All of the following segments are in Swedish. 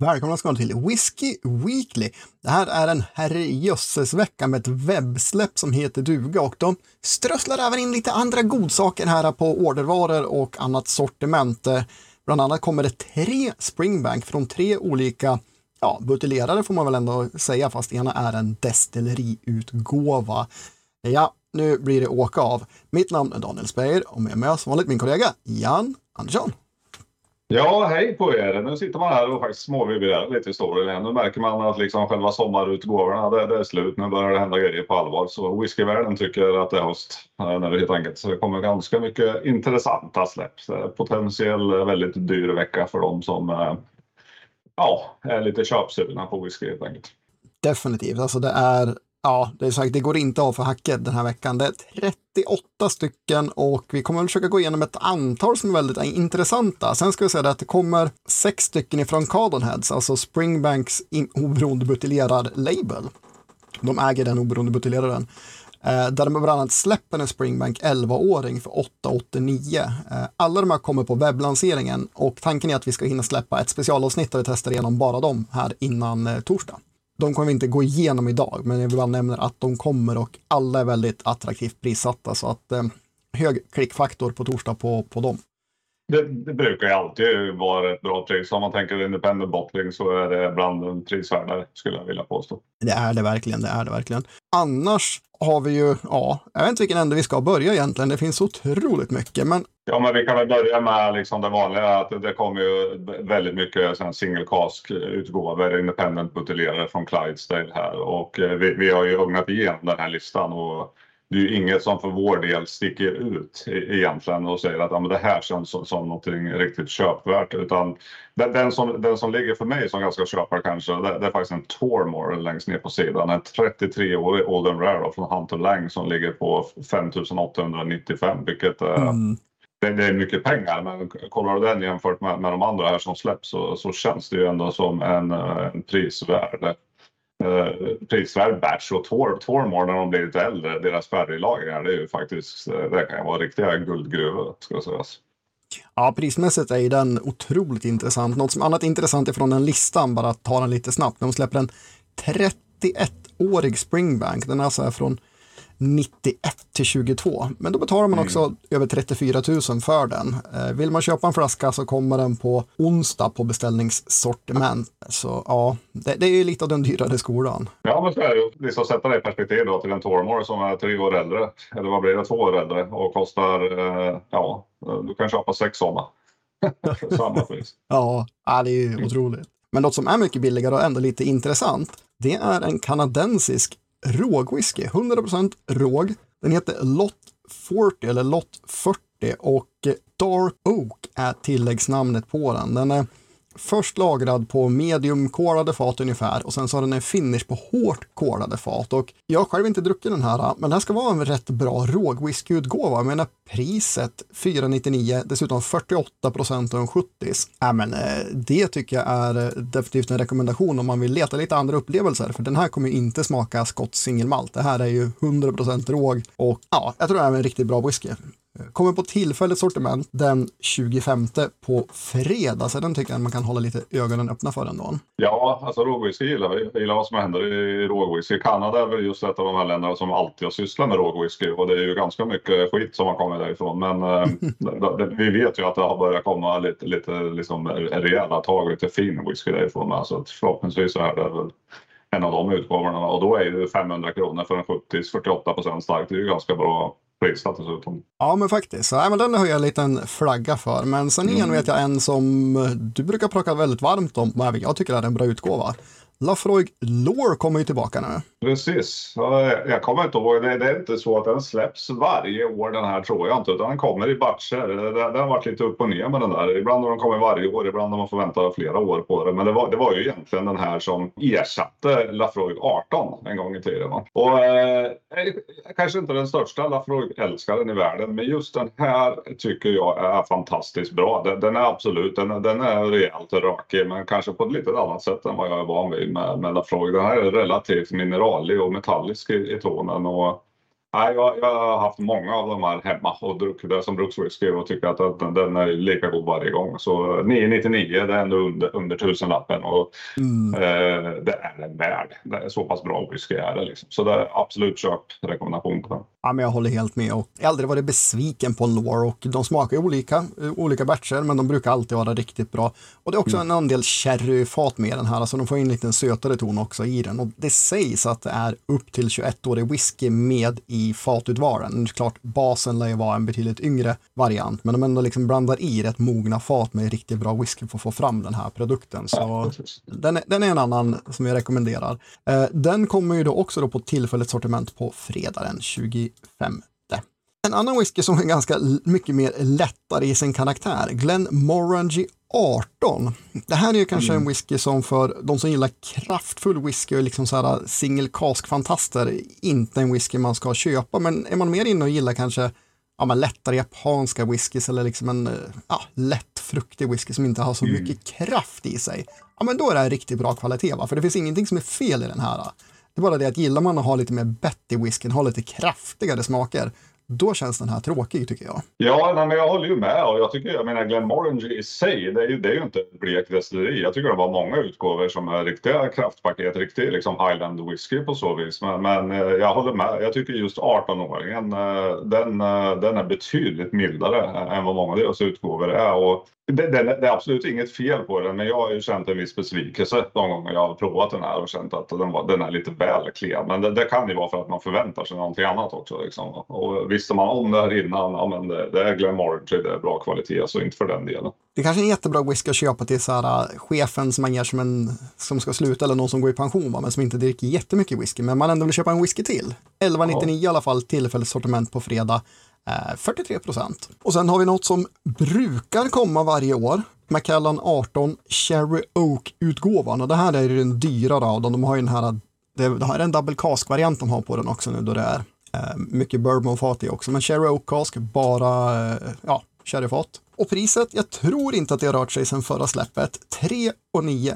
Välkomna ska ni till Whiskey Weekly. Det här är en herrejösses-vecka med ett webbsläpp som heter duga och de strösslar även in lite andra godsaker här på ordervaror och annat sortiment. Bland annat kommer det tre Springbank från tre olika ja, buteljerare får man väl ändå säga, fast ena är en destilleriutgåva. Ja, nu blir det åka av. Mitt namn är Daniel Speyer och med mig som vanligt min kollega Jan Andersson. Ja, hej på er! Nu sitter man här och faktiskt småvibrerar lite i storyn. Nu märker man att liksom själva sommarutgåvorna, det, det är slut. Nu börjar det hända grejer på allvar. Så whiskyvärlden tycker att det är höst eh, nu helt enkelt. Så det kommer ganska mycket intressanta släpp. Potentiell eh, väldigt dyr vecka för dem som eh, ja, är lite köpsugna på whisky helt enkelt. Definitivt, alltså det är Ja, det är sagt, det går inte av för hacket den här veckan. Det är 38 stycken och vi kommer att försöka gå igenom ett antal som är väldigt intressanta. Sen ska vi säga att det kommer sex stycken ifrån Cardonheads, alltså Springbanks oberoende buteljerad label. De äger den oberoende buteljeraren. Eh, där de bland annat släpper en Springbank 11-åring för 889. Eh, alla de här kommer på webblanseringen och tanken är att vi ska hinna släppa ett specialavsnitt där vi testar igenom bara dem här innan eh, torsdag de kommer vi inte gå igenom idag, men jag vill bara nämna att de kommer och alla är väldigt attraktivt prissatta så att eh, hög klickfaktor på torsdag på, på dem. Det, det, brukar ju alltid vara ett bra pris. Om man tänker independent bottling så är det bland de prisvärdare skulle jag vilja påstå. Det är det verkligen, det är det verkligen. Annars har vi ju, ja, jag vet inte vilken ände vi ska börja egentligen. Det finns otroligt mycket, men Ja, men vi kan väl börja med liksom det vanliga att det kommer ju väldigt mycket single cask utgåvor, independent buteljerare från Clydesdale här och eh, vi, vi har ju ögnat igenom den här listan och det är ju inget som för vår del sticker ut e-, egentligen och säger att ja, men det här känns som, som någonting riktigt köpvärt. Utan den, den, som, den som ligger för mig som ganska köpvärd kanske, det, det, är faktiskt en Tormore längst ner på sidan. En 33-årig Olden Rare från Hunter Lang som ligger på 5895 vilket mm. det, det, är mycket pengar. Men kollar du den jämfört med, med de andra här som släpps så, så känns det ju ändå som en, en prisvärd eh, Eh, typ prisvärd batch och Tor, Tormore när de blir lite äldre, deras färglagringar, det är ju faktiskt, eh, det kan vara riktiga guldgruvor ska sägas. Ja, prismässigt är den otroligt intressant. Något som annat intressant är från den listan, bara att ta den lite snabbt. De släpper en 31-årig Springbank. Den är alltså från 91 till 22. Men då betalar man också mm. över 34 000 för den. Eh, vill man köpa en flaska så kommer den på onsdag på beställningssortiment. Så ja, det, det är lite av den dyrare skolan. Ja, men så är det. Liksom sätta det i perspektiv då till en Tormore som är tre år äldre, eller vad blir det, två år äldre och kostar, eh, ja, du kan köpa sex sådana. Samma pris. ja, det är ju otroligt. Men något som är mycket billigare och ändå lite intressant, det är en kanadensisk rågwhisky, 100% råg. Den heter Lot 40 eller Lot 40 och Dark Oak är tilläggsnamnet på den. Den är först lagrad på medium kolade fat ungefär och sen så har den en finish på hårt kolade fat. Och jag har själv inte druckit den här, men den här ska vara en rätt bra rågwhiskyutgåva. Jag menar priset 499, dessutom 48 procent och en 70 äh, men eh, Det tycker jag är eh, definitivt en rekommendation om man vill leta lite andra upplevelser, för den här kommer inte smaka skott singelmalt. Det här är ju 100 procent råg och ja, jag tror det är en riktigt bra whisky. Kommer på tillfälligt sortiment den 25 på fredag, så den tycker jag man kan hålla lite ögonen öppna för ändå. Ja, alltså rågwhisky gillar vi. Jag gillar vad som händer i rågwhisky. Kanada är väl just ett av de här länderna som alltid har sysslat med rågwhisky och det är ju ganska mycket skit som har kommit därifrån. Men äh, vi vet ju att det har börjat komma lite, lite liksom, rejäla tag, lite fin whisky därifrån. Alltså, förhoppningsvis så är det väl en av de utgåvorna och då är ju 500 kronor för en 70 48 procent stark. Det är ju ganska bra prissatt dessutom. Ja, men faktiskt. Ja, men den har jag en liten flagga för. Men sen igen mm. vet jag en som du brukar prata väldigt varmt om, även jag tycker det är en bra utgåva. Lafroig Lore kommer ju tillbaka nu. Precis. Jag kommer inte ihåg. Det är inte så att den släpps varje år den här tror jag inte. Utan den kommer i batcher. Det har varit lite upp och ner med den där. Ibland har de kommit varje år. Ibland har man fått vänta flera år på det. Men det var, det var ju egentligen den här som ersatte Lafroig 18 en gång i tiden. Och eh, kanske inte den största Lafroig-älskaren i världen. Men just den här tycker jag är fantastiskt bra. Den, den är absolut, den, den är rejält rökig. Men kanske på ett lite annat sätt än vad jag är van vid med, med Lafroig. Den här är relativt mineralig och metallisk i, i tonen. Och Nej, jag, jag har haft många av de här hemma och druckit det som brukswhisky och tycker att den, den är lika god varje gång. Så 999 det är ändå under, under tusenlappen och mm. eh, det är den värd. Det är så pass bra whisky är det liksom. Så det är absolut köp rekommendation på den. Ja, men jag håller helt med och jag har aldrig varit besviken på Loire och de smakar ju olika, eh, olika batcher men de brukar alltid vara riktigt bra. Och det är också mm. en andel sherryfat med den här, så alltså de får in en liten sötare ton också i den. Och det sägs att det är upp till 21-årig whisky med i fatutvaran. Klart, basen lär ju vara en betydligt yngre variant, men de ändå liksom blandar i rätt mogna fat med riktigt bra whisky för att få fram den här produkten. Så den är, den är en annan som jag rekommenderar. Eh, den kommer ju då också då på tillfälligt sortiment på fredagen 20 femte. En annan whisky som är ganska mycket mer lättare i sin karaktär, Glen Morangy 18. Det här är ju kanske mm. en whisky som för de som gillar kraftfull whisky och liksom så här single cask-fantaster, inte en whisky man ska köpa, men är man mer inne och gillar kanske ja, men lättare japanska whiskys eller liksom en ja, lätt fruktig whisky som inte har så mm. mycket kraft i sig, ja men då är det här riktigt bra kvalitet, va? för det finns ingenting som är fel i den här. Det är bara det att gillar man att ha lite mer bett i whiskyn, ha lite kraftigare smaker, då känns den här tråkig tycker jag. Ja, nej, men jag håller ju med och jag tycker, jag menar Glenmorangie i sig, det är ju, det är ju inte ett blekt destilleri. Jag tycker det var många utgåvor som är riktiga kraftpaket, riktig liksom Highland whisky på så vis. Men, men eh, jag håller med, jag tycker just 18-åringen, eh, den, eh, den är betydligt mildare än vad många av deras utgåvor är. Och det, det, det, är absolut inget fel på den, men jag har ju känt en viss besvikelse de gånger jag har provat den här och känt att den, var, den är lite väl klen. Men det, det, kan ju vara för att man förväntar sig någonting annat också. Liksom. Och visste man om det här innan, ja men det, det är Glenmorangie, det är bra kvalitet, så inte för den delen. Det kanske är en jättebra whisky att köpa till så här, äh, chefen som man ger som en som ska sluta eller någon som går i pension va, men som inte dricker jättemycket whisky. Men man ändå vill köpa en whisky till. 11,99 i alla fall, tillfälligt sortiment på fredag. 43 eh, procent. Och sen har vi något som brukar komma varje år. Macallan 18 Cherry Oak-utgåvan och det här är den dyrare av dem. De har ju den här, det, här är en double cask-variant de har på den också nu då det är mycket bourbonfat i också. Men Cherry Oak Cask, bara eh, ja, sherryfat. Och priset, jag tror inte att det har rört sig sedan förra släppet, 3 och 9.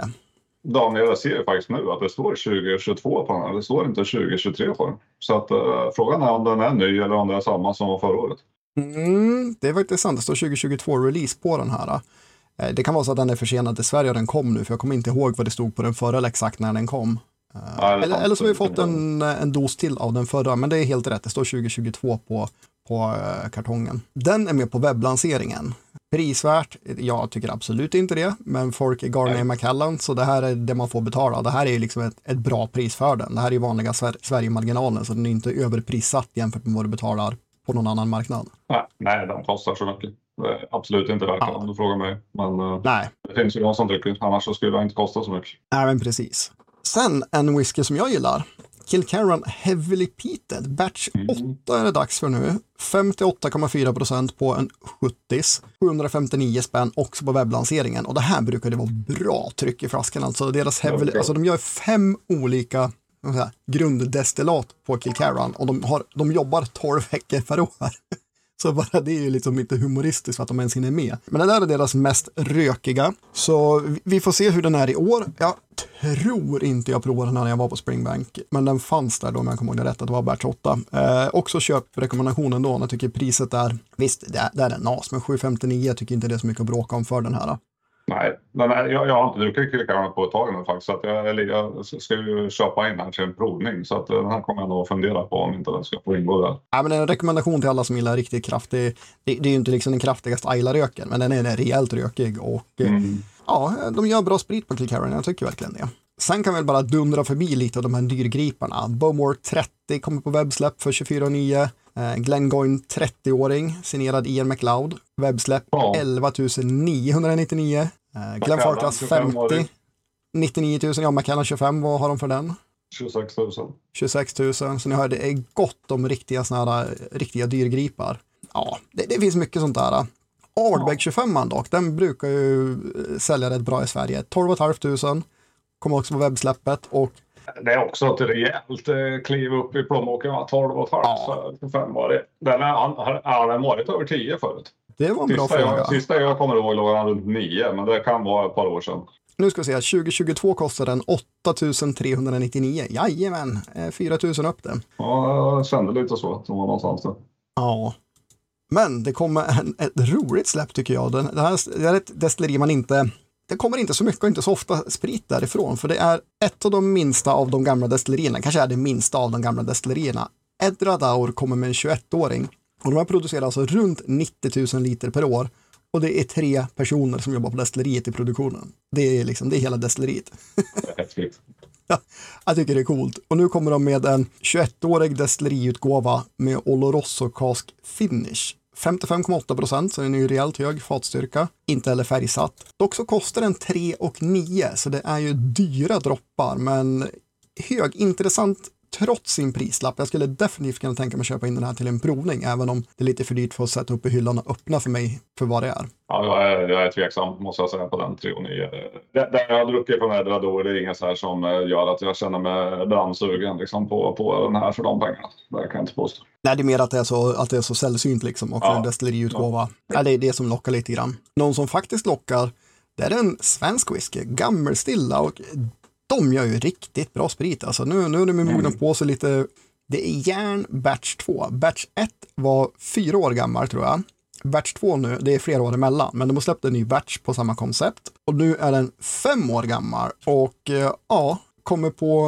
Daniel, jag ser faktiskt nu att det står 2022 på den. Det står inte 2023 på den. Så att, uh, frågan är om den är ny eller om det är samma som var förra året. Mm, det är faktiskt sant. Det står 2022 release på den här. Uh, det kan vara så att den är försenad i Sverige och den kom nu, för jag kommer inte ihåg vad det stod på den förra exakt när den kom. Uh, eller, eller, så har vi fått en, en dos till av den förra, men det är helt rätt. Det står 2022 på, på kartongen. Den är med på webblanseringen. Prisvärt? Jag tycker absolut inte det, men folk är galna i Macallan, så det här är det man får betala. Det här är liksom ett, ett bra pris för den. Det här är vanliga Sver Sverigemarginalen, så den är inte överprissatt jämfört med vad du betalar på någon annan marknad. Nej, nej de kostar så mycket. absolut inte värt ja. om du frågar mig. Men eh, nej. det finns ju de som trycker, annars så skulle det inte kosta så mycket. Nej, men precis. Sen en whisky som jag gillar, Kilcaran Heavily Peated, batch 8 mm. är det dags för nu. 58,4 procent på en 70 759 spänn också på webblanseringen och det här brukar det vara bra tryck i flaskan. Alltså, deras heavily, alltså de gör fem olika säga, grunddestillat på Kilcaran och de, har, de jobbar 12 veckor per år. Så bara det är ju liksom inte humoristiskt för att de ens hinner med. Men det där är deras mest rökiga. Så vi får se hur den är i år. Jag tror inte jag provade den här när jag var på Springbank, men den fanns där då om jag kommer ihåg det rätt, att det var batch 8. Eh, också köprekommendationen då, jag tycker priset är, visst, det är, det är en nas, men 759 jag tycker inte det är så mycket att bråka om för den här. Nej, men jag, jag har inte druckit Kilkarna på ett tag nu faktiskt. Så att jag, jag ska ju köpa in här till en provning. Så att den här kommer jag nog fundera på om inte den ska få ingå där. Ja, men en rekommendation till alla som gillar riktigt kraftig. Det, det är ju inte liksom den kraftigaste Ayla-röken, men den är rejält rökig. Och eh, mm. ja, de gör bra sprit på Kilkarna, jag tycker verkligen det. Sen kan vi bara dundra förbi lite av de här dyrgriparna. Bowmore 30 kommer på webbsläpp för 24,9. Eh, Glengoyne 30-åring, signerad Ian McLeod. Webbsläpp ja. 11 999. Eh, Glenn Farkas 50. 99 000. Ja, McCallan 25. Vad har de för den? 26 000. 26 000. Så ni hör, det är gott om riktiga, såna här, riktiga dyrgripar. Ja, det, det finns mycket sånt där. Ardbeg 25 dock, den brukar ju eh, sälja rätt bra i Sverige. 12 500. Kommer också på webbsläppet och det är också ett rejält eh, kliv upp i plånboken. 12 och ett halvt ja. för fem var det. Den har, har den varit över 10 förut? Det var en bra sista fråga. Jag, sista jag kommer ihåg låg han runt 9, men det kan vara ett par år sedan. Nu ska vi se, 2022 kostar den 8399. Jajamän, 4000 upp det. Ja, jag kände lite så, att de var någonstans där. Ja. Men det kommer en, ett roligt släpp tycker jag. Den, det, här, det är ett destilleri man inte det kommer inte så mycket och inte så ofta sprit därifrån, för det är ett av de minsta av de gamla destillerierna, kanske är det minsta av de gamla destillerierna. Edradaur kommer med en 21-åring och de har producerat alltså runt 90 000 liter per år och det är tre personer som jobbar på destilleriet i produktionen. Det är liksom, det är hela destilleriet. ja, jag tycker det är coolt. Och nu kommer de med en 21-årig destilleriutgåva med Oloroso Cask Finish 55,8 procent, så den är ju rejält hög fatstyrka. Inte heller färgsatt. Dock så kostar den 3 och 9, så det är ju dyra droppar, men hög, intressant trots sin prislapp. Jag skulle definitivt kunna tänka mig att köpa in den här till en provning, även om det är lite för dyrt för att sätta upp i hyllan och öppna för mig för vad det är. Ja, jag är, jag är tveksam måste jag säga på den 3 och 9. Det, det jag har druckit från Edrador är inget så här som eh, gör att jag känner mig brandsugen liksom, på, på den här för de pengarna. Det kan jag inte påstå. Nej, det är mer att det är så, att det är så sällsynt liksom och ja. en destilleriutgåva. Ja. ja. det är det som lockar lite grann. Någon som faktiskt lockar, det är en svensk whisky, Gammelstilla och de gör ju riktigt bra sprit. Alltså nu, nu är de mogna mm. på sig lite. Det är järn batch 2. Batch 1 var fyra år gammal tror jag. Batch 2 nu, det är flera år emellan, men de har släppt en ny batch på samma koncept. Och nu är den fem år gammal och eh, ja, kommer på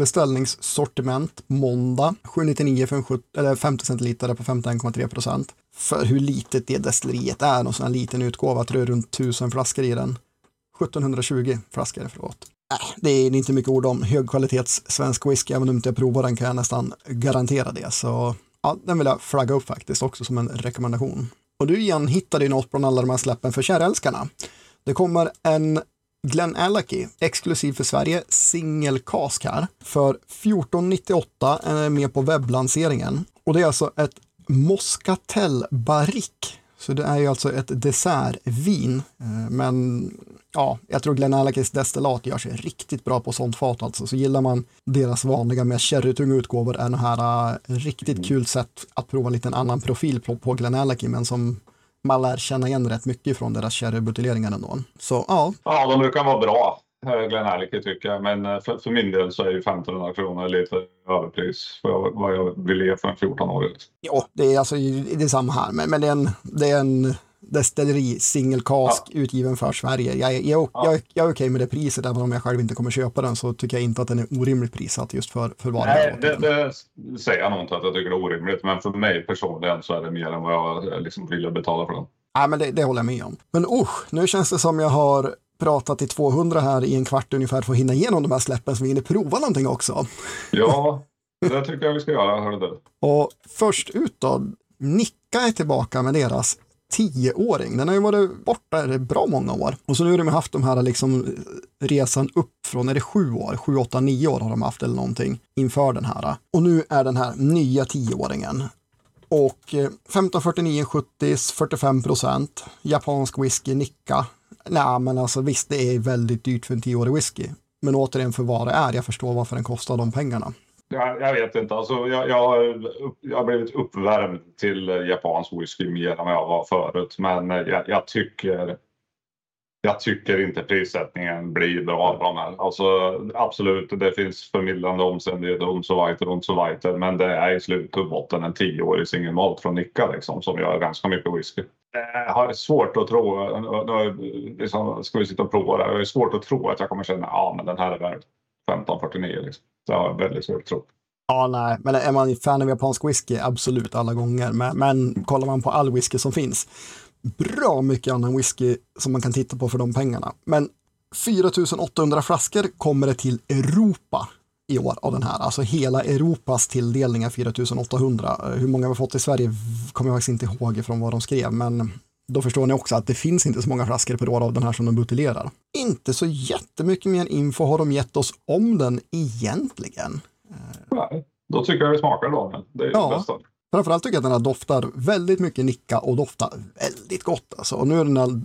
beställningssortiment måndag 799 för en 70, eller 50 centiliter på 51,3 procent. För hur litet det destilleriet är, någon sån här liten utgåva, jag tror är runt 1000 flaskor i den. 1720 flaskor, förlåt. Äh, det är inte mycket ord om högkvalitets svensk whisky, även om inte jag provar den kan jag nästan garantera det. Så ja, den vill jag flagga upp faktiskt också som en rekommendation. Och du igen hittade ju något bland alla de här släppen för kärälskarna. Det kommer en Glenn Alacky, exklusiv för Sverige, single cask här, för 1498 är med på webblanseringen. Och det är alltså ett Moscatel Barrique. Så det är ju alltså ett dessertvin, eh, men ja, jag tror Glenallachys destillat gör sig riktigt bra på sånt fat alltså. Så gillar man deras vanliga med sherrytunga utgåvor är det här uh, riktigt mm. kul sätt att prova en liten annan profil på, på Glenallachy, men som man lär känna igen rätt mycket från deras sherrybuteljeringar ändå. Så ja. Ja, de brukar vara bra. Eh, Glenallachie tycker jag, men eh, för, för, min del så är ju 1500 kronor lite överpris för vad jag vill ge för en 14-åring. Ja, det är alltså det är samma här, men, men det är en, det är en destilleri singelkask ja. utgiven för Sverige. Jag, jag, jag, ja. jag, jag är okej med det priset, även om jag själv inte kommer köpa den så tycker jag inte att den är orimligt prissatt just för, för vad Nej, det, det, säger jag nog inte att jag tycker det är orimligt, men för mig personligen så är det mer än vad jag liksom vill betala för den. Nej, men det, det håller jag med om. Men usch, nu känns det som jag har pratat i 200 här i en kvart ungefär för att hinna igenom de här släppen så vi hinner prova någonting också. Ja, det tycker jag vi ska göra. Hörde du. Och först ut då, Nicka är tillbaka med deras tioåring. Den har ju varit borta i bra många år. Och så nu har de haft de här liksom resan upp från, är det sju år? Sju, åtta, nio år har de haft eller någonting inför den här. Och nu är den här nya tioåringen. Och 1549 70 45 procent. Japansk whisky, Nicka. Nej, men alltså visst, det är väldigt dyrt för en tioårig whisky. Men återigen för vad det är, jag förstår varför den kostar de pengarna. Jag, jag vet inte. Alltså, jag, jag, jag har blivit uppvärmd till japansk whisky mer än vad jag var förut. Men eh, jag, jag, tycker jag tycker inte prissättningen blir bra av de här. Alltså, absolut, det finns förmildrande omständigheter, och så vidare, och så vidare. Men det är i slut och botten en tioårig singelmalt från Nicka liksom, som gör ganska mycket whisky. Eh, jag har svårt att tro, liksom, ska vi sitta och prova det, jag har svårt att tro att jag kommer känna att ah, den här är värd 1549. Liksom. Det har jag väldigt svårt att tro. Ja, nej, men är man fan av japansk whisky, absolut alla gånger. Men, men kollar man på all whisky som finns, bra mycket annan whisky som man kan titta på för de pengarna. Men 4800 flaskor kommer det till Europa i år av den här. Alltså hela Europas tilldelning är 4800. Hur många vi har fått i Sverige kommer jag faktiskt inte ihåg från vad de skrev, men då förstår ni också att det finns inte så många flaskor per år av den här som de buteljerar. Inte så jättemycket mer info har de gett oss om den egentligen. Nej, då tycker jag vi smakar då. Det är ja. det bästa. Framförallt tycker jag att den här doftar väldigt mycket nicka och doftar väldigt gott. Alltså. Och nu är den här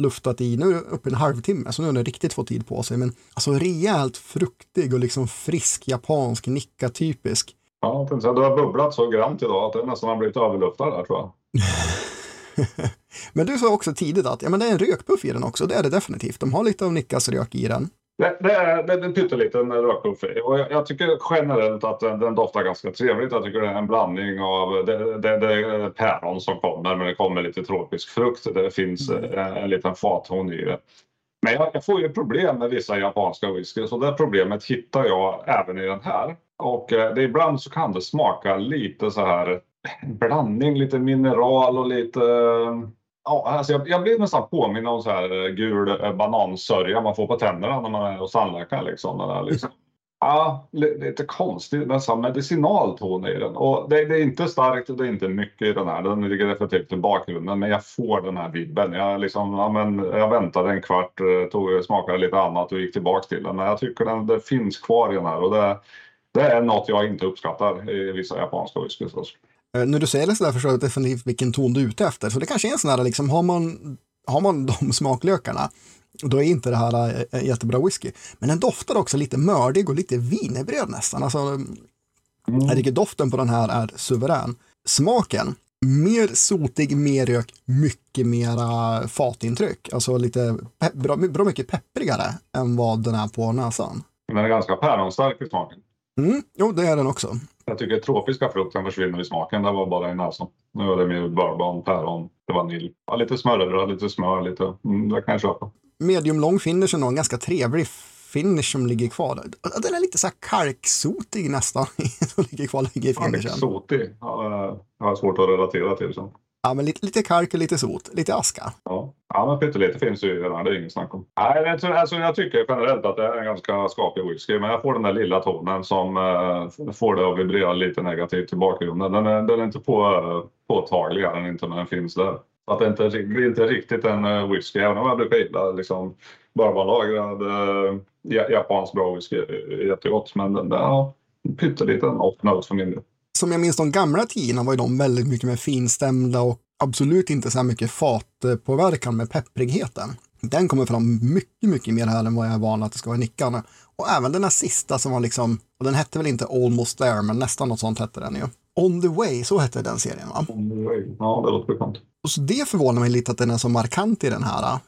luftat i, nu är det uppe i en halvtimme, så nu har den riktigt fått tid på sig. Men alltså rejält fruktig och liksom frisk japansk nicka typisk. Ja, du har bubblat så grant idag att det nästan har blivit överluftad där tror jag. Men du sa också tidigt att ja, men det är en rökpuff i den också. Det är det definitivt. De har lite av Nickas rök i den. Det, det, är, det är en pytteliten rökpuff och jag, jag, tycker generellt att den, den, doftar ganska trevligt. Jag tycker det är en blandning av det, det, det är päron som kommer men det kommer lite tropisk frukt. Det finns mm. en, en liten fatton i det. Men jag, jag, får ju problem med vissa japanska whisky så det problemet hittar jag även i den här. Och eh, det, ibland så kan det smaka lite så här blandning, lite mineral och lite Ja, alltså jag, jag blir nästan påminn om så här eh, gul eh, banansörja man får på tänderna när man är hos tandläkaren. Liksom, den där, liksom. Ja, lite konstigt, nästan medicinal ton i den. Och det, det, är inte starkt och det är inte mycket i den här. Den ligger definitivt i bakgrunden, men jag får den här vibben. Jag, liksom, ja, men, jag väntade en kvart, eh, tog, smakade lite annat och gick tillbaka till den. Men jag tycker den det finns kvar i den här och det, det är något jag inte uppskattar i vissa japanska whiskys. Eh, när du säger det så där förstår jag definitivt vilken ton du är ute efter. Så det kanske är en sån här, liksom, har man, har man de smaklökarna, då är inte det här äh, jättebra whisky. Men den doftar också lite mördig och lite vinerbröd nästan. Alltså, mm. Jag tycker doften på den här är suverän. Smaken, mer sotig, mer rök, mycket mera fatintryck. Alltså lite bra, bra mycket pepprigare än vad den är på näsan. Den är ganska päronstark i smaken. Mm, jo, det är den också. Jag tycker tropiska frukten försvinner i smaken. Det var bara i näsan. Nu är det mer bourbon, päron, vanilj. Ja, lite smörröra, lite smör, lite. Mm, det kan jag köpa. Medium lång finish är nog en ganska trevlig finish som ligger kvar. Den är lite så här kalksotig nästan. som ligger kvar länge i finishen. Kalksotig? Ja, jag har svårt att relatera till. Så. Ja, men lite, lite kalk och lite sot, lite aska. Ja, ja men pyttelite finns ju redan, det är inget snack om. Nej, jag, alltså, jag tycker generellt att det är en ganska skaplig whisky, men jag får den där lilla tonen som eh, får det att vibrera lite negativt i bakgrunden. Den är, den är inte på, eh, påtaglig, den inte, men den finns där. Att det inte blir inte riktigt en uh, whisky, även om jag brukar gilla liksom, bourbonlagrad eh, uh, japansk bra whisky, jättegott. Men den där, ja, pytteliten off-note för min del som jag minns de gamla tiderna var ju de väldigt mycket mer finstämda och absolut inte så här mycket fatpåverkan med pepprigheten. Den kommer fram mycket, mycket mer här än vad jag är van att det ska vara i Nickan. Och även den här sista som var liksom, och den hette väl inte Almost There, men nästan något sånt hette den ju. On the Way, så hette den serien va? On the Way, ja det låter bekant. Och så det förvånar mig lite att den är så markant i den här.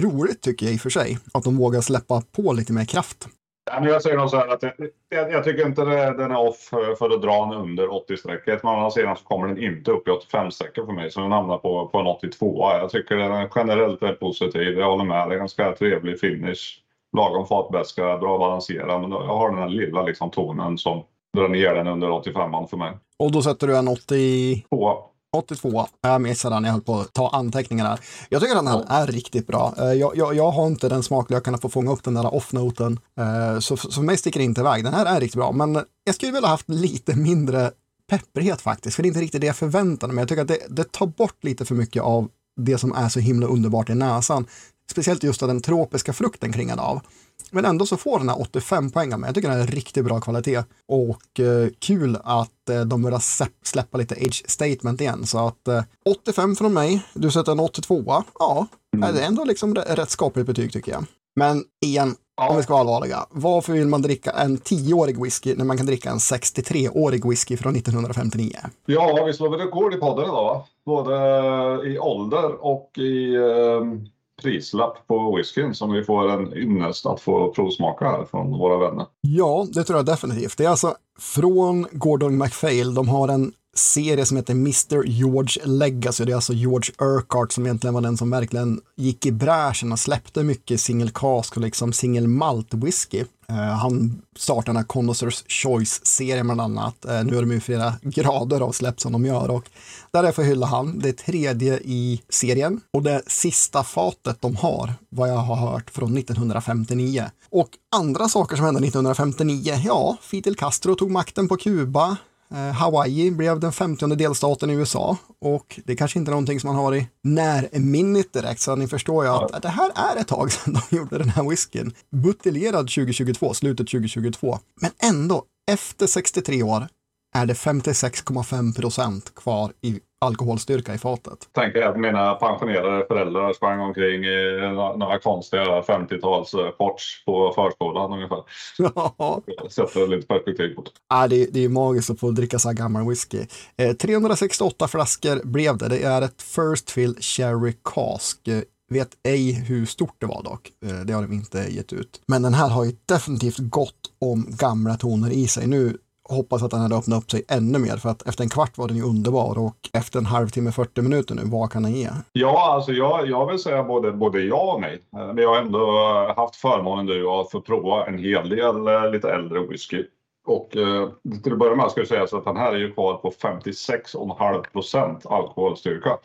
Roligt tycker jag i och för sig, att de vågar släppa på lite mer kraft. Jag säger nog så här att jag, jag, tycker inte det, den är off för att dra den under 80-strecket. Men å andra sidan så kommer den inte upp i 85-strecket för mig. Så den hamnar på, på en 82. Jag tycker den är generellt är positiv. Jag håller med. Det är ganska trevlig finish. Lagom fatbäska, bra balanserad. Men jag har den här lilla liksom, tonen som drar ner den under 85 för mig. Och då sätter du en 82? 82. Jag missade den, jag höll på att ta anteckningar Jag tycker den här är riktigt bra. Eh, jag, jag, jag har inte den smaklökarna för att fånga upp den där off-noten. Eh, så, så för mig sticker det inte iväg. Den här är riktigt bra, men jag skulle vilja haft lite mindre pepprighet faktiskt, för det är inte riktigt det jag förväntade mig. Jag tycker att det, det tar bort lite för mycket av det som är så himla underbart i näsan. Speciellt just av den tropiska frukten kringad av. Men ändå så får den här 85 poäng med. Jag tycker den är riktigt bra kvalitet och eh, kul att eh, de börjar släppa lite age statement igen. Så att eh, 85 från mig, du sätter en 82 Ja, mm. det är ändå liksom rätt skapligt betyg tycker jag. Men igen, ja. om vi ska vara allvarliga, varför vill man dricka en 10-årig whisky när man kan dricka en 63-årig whisky från 1959? Ja, vi slår väl rekord i podden idag, va? både i ålder och i eh prislapp på whiskyn som vi får en ynnest att få provsmaka här från våra vänner. Ja, det tror jag definitivt. Det är alltså från Gordon MacPhail. De har en serie som heter Mr. George Legacy. Det är alltså George Urquhart som egentligen var den som verkligen gick i bräschen och släppte mycket single cask och liksom single malt whisky. Uh, han startade den här Connoisseurs Choice-serien bland annat. Uh, nu är de ju flera grader av släpp som de gör och därför hyllar han. Det tredje i serien och det sista fatet de har, vad jag har hört, från 1959. Och andra saker som hände 1959, ja, Fidel Castro tog makten på Kuba. Eh, Hawaii blev den 50 delstaten i USA och det kanske inte är någonting som man har i närminnet direkt så ni förstår ju att det här är ett tag sedan de gjorde den här whiskyn. Buteljerad 2022, slutet 2022. Men ändå, efter 63 år är det 56,5 procent kvar i alkoholstyrka i fatet. Tänker att mina pensionerade föräldrar sprang omkring i några konstiga 50-tals shorts på förskolan ungefär. Ja. Sätter lite perspektiv på det. Ja, det, det är magiskt att få dricka så här gammal whisky. Eh, 368 flaskor blev det. Det är ett First Fill Cherry Cask. Vet ej hur stort det var dock. Eh, det har de inte gett ut. Men den här har ju definitivt gått om gamla toner i sig. Nu hoppas att den hade öppnat upp sig ännu mer för att efter en kvart var den ju underbar och efter en halvtimme, 40 minuter nu, vad kan den ge? Ja, alltså jag, jag vill säga både, både ja och nej. Eh, men jag har ändå eh, haft förmånen nu att få prova en hel del eh, lite äldre whisky. Och eh, till att börja med ska jag säga så att den här är ju kvar på 56,5 procent alkoholstyrka.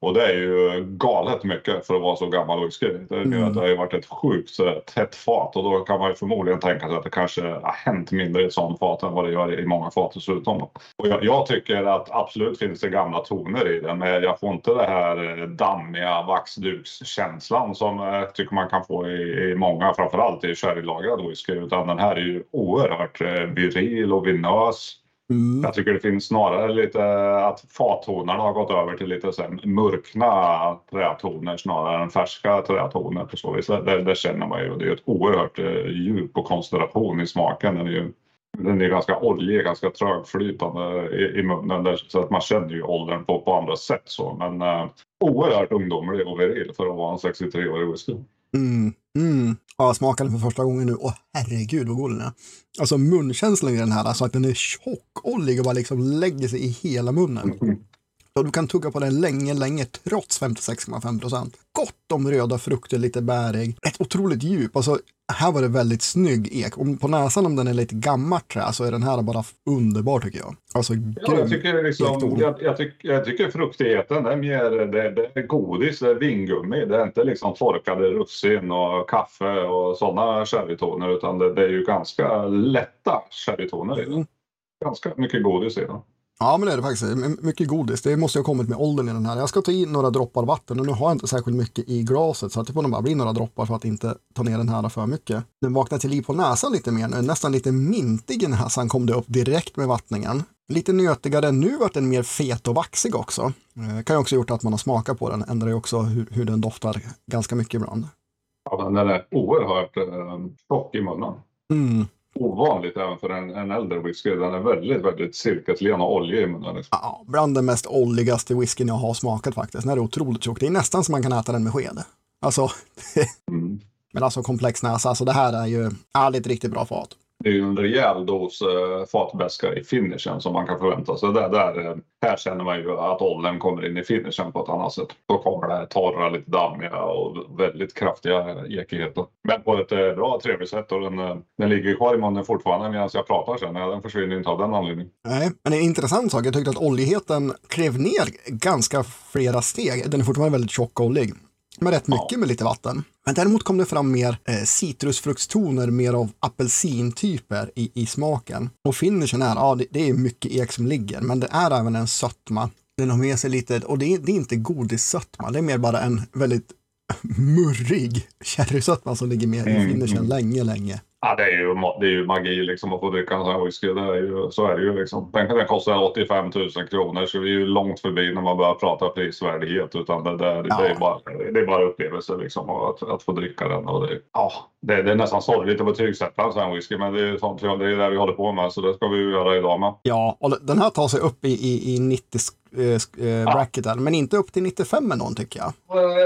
Och det är ju galet mycket för att vara så gammal whisky. Det, mm. det har ju varit ett sjukt eh, tätt fat och då kan man ju förmodligen tänka sig att det kanske har hänt mindre i ett sånt fat än vad det gör i många fat dessutom. Och jag, jag, tycker att absolut finns det gamla toner i den men jag får inte det här eh, dammiga vaxdukskänslan som jag eh, tycker man kan få i, i många, framförallt i sherrylagrad whisky. Utan den här är ju oerhört viril och vinös. Mm. Jag tycker det finns snarare lite att fattonerna har gått över till lite så mörkna trätoner snarare än färska trätoner på så vis. Det, det känner man ju. Det är ett oerhört eh, djup och koncentration i smaken. Den är ju den är ganska oljig, ganska trögflytande i, i munnen där, så att man känner ju åldern på, på andra sätt. Så. Men uh, oerhört ungdomlig och viril för att vara en 63-årig whisky. Mm, mm. Ja, jag smakade för första gången nu. Åh herregud vad god den är. Alltså munkänslan i den här, alltså att den är tjockollig och bara liksom lägger sig i hela munnen. Mm. Och du kan tugga på den länge, länge trots 56,5 procent. Gott om röda frukter, lite bärig. Ett otroligt djup. Alltså, här var det väldigt snygg ek. Om på näsan om den är lite gammalt trä så är den här bara underbar tycker jag. Alltså ja, jag, tycker liksom, jag, jag, tycker, jag tycker fruktigheten är mer det, det är godis, det är vingummi. Det är inte liksom torkade russin och kaffe och sådana sherrytoner utan det, det, är ju ganska lätta sherrytoner i den. Mm. Ganska mycket godis i den. Ja, men det är det faktiskt. Mycket godis. Det måste ha kommit med åldern i den här. Jag ska ta i några droppar vatten och nu har jag inte särskilt mycket i glaset så att det får nog bara bli några droppar för att inte ta ner den här för mycket. Den vaknar till liv på näsan lite mer nu. Nästan lite mintig i näsan kom det upp direkt med vattningen. Lite nötigare. Nu vart den mer fet och vaxig också. Det eh, kan ju också gjort att man har smakat på den. Ändrar ju också hur, hur den doftar ganska mycket ibland. Ja, den är oerhört eh, tjock i munnen. Mm ovanligt även för en, en äldre whisky. Den är väldigt, väldigt silkeslen och oljig i munnen. Liksom. Ja, bland den mest oljigaste whiskyn jag har smakat faktiskt. Den är otroligt tjock. Det är nästan som man kan äta den med sked. Alltså, mm. men alltså komplex näsa. Alltså det här är ju, ja, det är ett riktigt bra fat det är ju en rejäl dos eh, i finishen som man kan förvänta sig. Där, där, här känner man ju att åldern kommer in i finishen på ett annat sätt. Då kommer det här torra, lite dammiga och väldigt kraftiga ekigheter. Men på ett eh, bra, trevligt sätt och den, eh, den ligger kvar i munnen fortfarande medan jag pratar sen. Den försvinner inte av den anledningen. Nej, men en intressant sak. Jag tyckte att oljigheten klev ner ganska flera steg. Den är fortfarande väldigt tjock och oljig med rätt mycket ja. med lite vatten. Men däremot kom det fram mer eh, citrusfruktstoner, mer av apelsintyper i, i smaken. Och finishen är, ja det, det, är mycket ek som ligger, men det är även en sötma. Den har med sig lite, och det är, det är inte godissötma, det är mer bara en väldigt murrig sherrysötma som ligger med i finishen mm. länge, länge. Ja, det är ju, det är ju magi liksom att få dricka en sån här whisky. Det är ju, så är det ju liksom. Den, den kostar 85 000 kronor så vi är ju långt förbi när man börjar prata prisvärdighet. Utan det, det, ja. det, är, bara, det är bara upplevelse liksom att, att få dricka den. Och det, ja, det, det är nästan sorgligt att betygsätta en sån här whisky men det är, sånt, det är det vi håller på med så det ska vi göra idag med. Ja, och den här tar sig upp i, i, i 90 eh, eh bracketen, ja. men inte upp till 95 med någon tycker jag.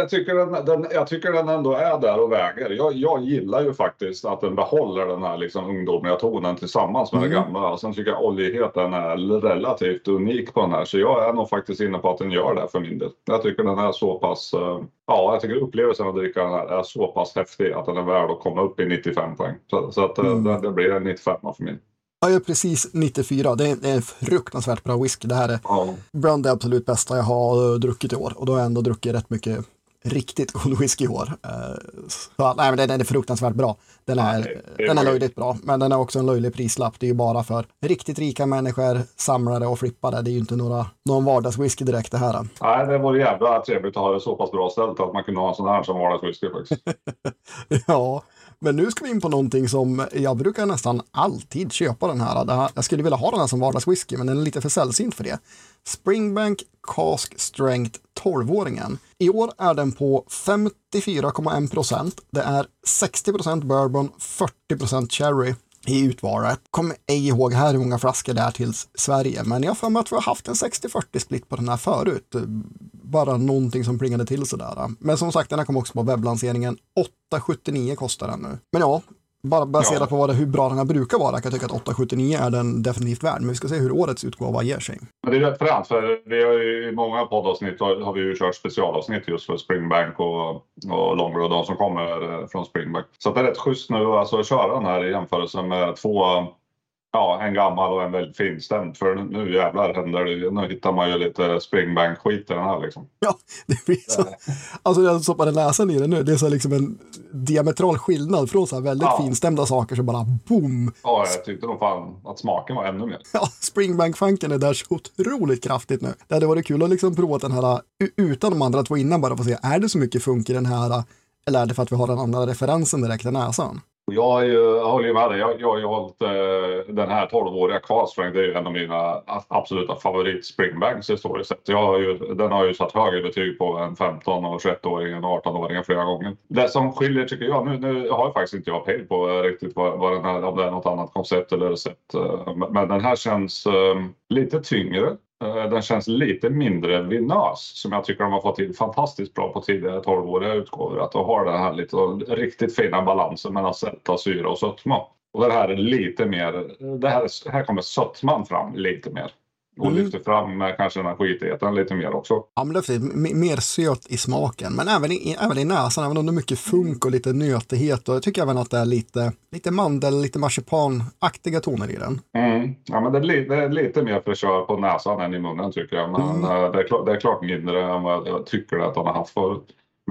Jag tycker den, den, jag tycker den ändå är där och väger. Jag, jag gillar ju faktiskt att den behåller den här liksom ungdomliga tonen tillsammans med mm. den gamla. Och sen tycker jag oljigheten är relativt unik på den här, så jag är nog faktiskt inne på att den gör det för min del. Jag tycker den är så pass, eh, ja, jag tycker upplevelsen att dricka den här är så pass häftig att den är värd att komma upp i 95 poäng. Så, så att eh, mm. det, det blir en 95 för mig. Ja, jag är precis 94. Det är, det är en fruktansvärt bra whisky. Det här är ja. bland det absolut bästa jag har druckit i år. Och då har jag ändå druckit rätt mycket riktigt god whisky i år. Uh, så, nej, men den, är fruktansvärt bra. Den är, det, det den är löjligt bra, men den är också en löjlig prislapp. Det är ju bara för riktigt rika människor, samlare och flippare. Det är ju inte några, någon vardagswhisky direkt det här. Nej, det vore jävla trevligt att ha det så pass bra ställt att man kunde ha en sån här som vardagswhisky faktiskt. ja, men nu ska vi in på någonting som jag brukar nästan alltid köpa den här. Jag skulle vilja ha den här som vardagswhisky, men den är lite för sällsynt för det. Springbank Cask Strength 12-åringen. I år är den på 54,1 procent. Det är 60 procent bourbon, 40 procent cherry i utvaret. Kommer ej ihåg här hur många flaskor det är till Sverige, men jag har för mig att vi har haft en 60-40 split på den här förut. Bara någonting som plingade till sådär. Men som sagt, den här kom också på webblanseringen. 8,79 kostar den nu. Men ja, bara baserat ja. på vad hur bra den här brukar vara kan jag tycka att 879 är den definitivt värd. Men vi ska se hur årets utgåva ger sig. Det är rätt fränt för vi har ju, i många poddavsnitt har, har vi ju kört specialavsnitt just för Springbank och, och Longroad, de som kommer eh, från Springbank. Så det är rätt schysst nu alltså, att köra den här i jämförelse med två Ja, en gammal och en väldigt finstämd. För nu jävlar händer det. Nu hittar man ju lite springbank-skit i den här liksom. Ja, det blir så. Alltså jag stoppade näsan i den nu. Det är så liksom en diametral skillnad från så här väldigt ja. finstämda saker som bara boom. Ja, jag tyckte nog fan att smaken var ännu mer. Ja, springbank-funken är där så otroligt kraftigt nu. Det hade varit kul att liksom prova den här utan de andra två innan bara för att se, är det så mycket funk i den här? Eller är det för att vi har den andra referensen direkt i näsan? Jag, jag håller ju med dig. Jag, jag har ju hållit eh, den här 12-åriga Carlsfrank. Det är ju en av mina absoluta favorit springbanks historiskt sett. Jag har ju, den har ju satt högre betyg på en 15 och 21-åring än 18-åringen flera gånger. Det som skiljer tycker jag, nu, nu har jag faktiskt inte jag pejl på eh, riktigt vad, vad den här, om det är något annat koncept eller recept. Eh, men den här känns eh, lite tyngre. Eh, den känns lite mindre vinös som jag tycker de har fått till fantastiskt bra på tidigare 12-åriga utgåvor. Att de har den här lite riktigt fina balansen mellan sälta, syra och sötma. Och det här är lite mer, det här, här kommer sötman fram lite mer och mm. lyfter fram eh, kanske energitätheten lite mer också. Ja, men det är mer söt i smaken, men även i, även i näsan, även om det är mycket funk och lite nötighet. Och jag tycker även att det är lite, lite mandel, lite marsipanaktiga toner i den. Mm. Ja, men det är, det är lite mer fräschör på näsan än i munnen tycker jag. Men mm. Eh, det, är klart, det är klart mindre än vad jag tycker att den har haft förut.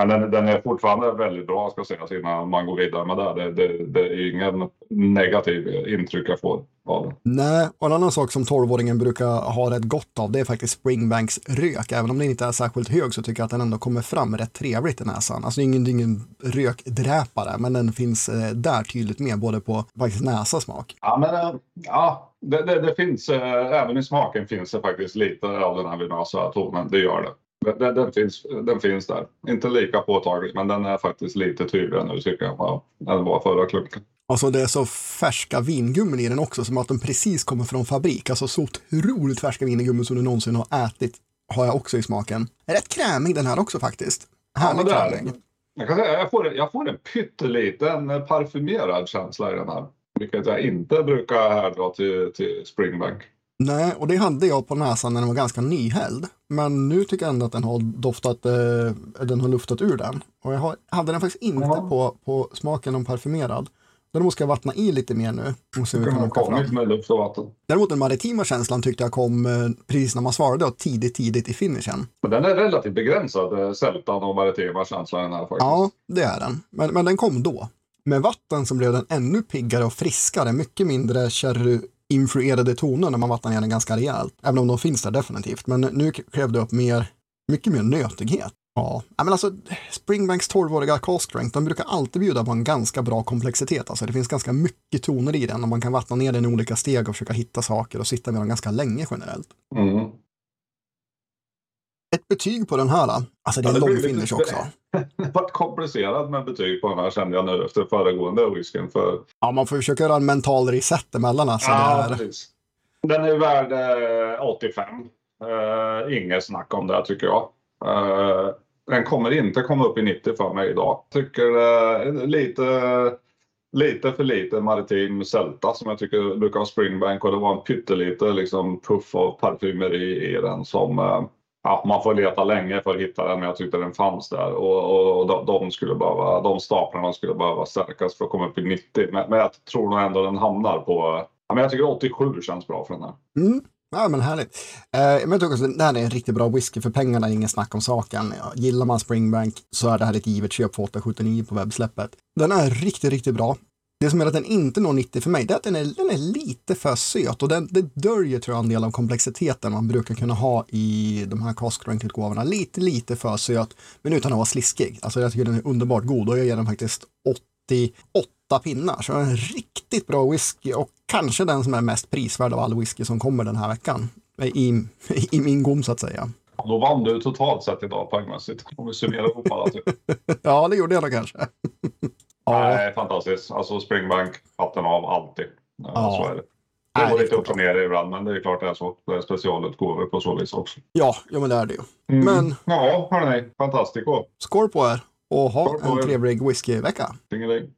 Men den, den, är fortfarande väldigt bra ska sägas innan man går vidare med det. Det, det, det är ingen negativ intryck jag får av den. Nej, och en annan sak som 12-åringen brukar ha rätt gott av det är faktiskt Springbanks rök. Även om den inte är särskilt hög så tycker jag att den ändå kommer fram rätt trevligt i näsan. Alltså ingen, ingen rökdräpare, men den finns eh, där tydligt med både på faktiskt näsa smak. Ja, men äh, ja, det, det, det finns, äh, även i smaken finns det faktiskt lite av den här vinösa tonen. Det gör det. Den, den, finns, den finns där. Inte lika påtaglig, men den är faktiskt lite tydligare nu tycker jag än var förra klunken. Alltså det är så färska vingummin i den också, som att den precis kommer från fabrik. Alltså så otroligt färska vingummin som du någonsin har ätit har jag också i smaken. Rätt krämig den här också faktiskt. Härlig ja, krämig. Jag, kan säga, jag, får, jag får en pytteliten parfymerad känsla i den här. Vilket jag inte brukar härdra till, till Springbank. Nej, och det hade jag på näsan när den var ganska nyhälld. Men nu tycker jag ändå att den har doftat, eh, den har luftat ur den. Och jag har, hade den faktiskt inte på, på smaken om parfymerad. Däremot ska jag vattna i lite mer nu. Och se hur kommit med luft och vatten. Däremot den maritima känslan tyckte jag kom eh, precis när man svarade och tidigt, tidigt i finishen. Men den är relativt begränsad, eh, sältan och maritima känslan den här faktiskt. Ja, det är den. Men, men den kom då. Med vatten så blev den ännu piggare och friskare, mycket mindre sherry influerade toner när man vattnar ner den ganska rejält. Även om de finns där definitivt. Men nu krävde det upp mer, mycket mer nötighet. Ja, men alltså Springbanks 12-åriga call strength, den brukar alltid bjuda på en ganska bra komplexitet. Alltså det finns ganska mycket toner i den och man kan vattna ner den i olika steg och försöka hitta saker och sitta med den ganska länge generellt. Mm. Ett betyg på den här, alltså det är en lång finish också. Det var komplicerat med betyg på den här kände jag nu efter föregående whiskyn. För... Ja, man får försöka göra en mental reset emellan. Alltså, ja, är... Den är värd eh, 85. Uh, inget snack om det tycker jag. Uh, den kommer inte komma upp i 90 för mig idag. Tycker uh, lite, lite för lite maritim sälta som jag tycker brukar ha springbank och det var en pyttelite liksom, puff av parfymeri i den som ja, man får leta länge för att hitta den, men jag tyckte den fanns där. Och, och de, de, skulle behöva, de staplarna skulle behöva stärkas för att komma upp i 90. Men, men jag tror nog ändå den hamnar på... Ja, men jag tycker 87 känns bra för den här. Mm. Ja, men härligt. Eh, men jag tycker också, det här är en riktigt bra whisky för pengarna, ingen snack om saken. Ja, gillar man Springbank så är det här ett givet köp för 879 på webbsläppet. Den är riktigt, riktigt bra. Det som gör att den inte når 90 för mig, det är att den är, den är lite för söt och den, det döljer tror jag en del av komplexiteten man brukar kunna ha i de här cask-utgåvorna. Lite, lite för söt, men utan att vara sliskig. Alltså jag tycker den är underbart god och jag ger den faktiskt 88 åtta pinnar. Så en riktigt bra whisky och kanske den som är mest prisvärd av all whisky som kommer den här veckan. I, i min gom så att säga. Då vann du totalt sett idag poängmässigt. Om vi summerar ihop alla tre. ja, det gjorde jag nog kanske. ja. Nej, fantastiskt. Alltså Springbank, hatten av alltid. Ja. Så är det. Det går lite upp och ner ibland, men det är klart det är så. Det är specialutgåvor på så vis också. Ja, ja men det är det ju. Mm. Men... Ja, hörni. Fantastico. Skål på er och ha en trevlig whiskyvecka. Tingeling.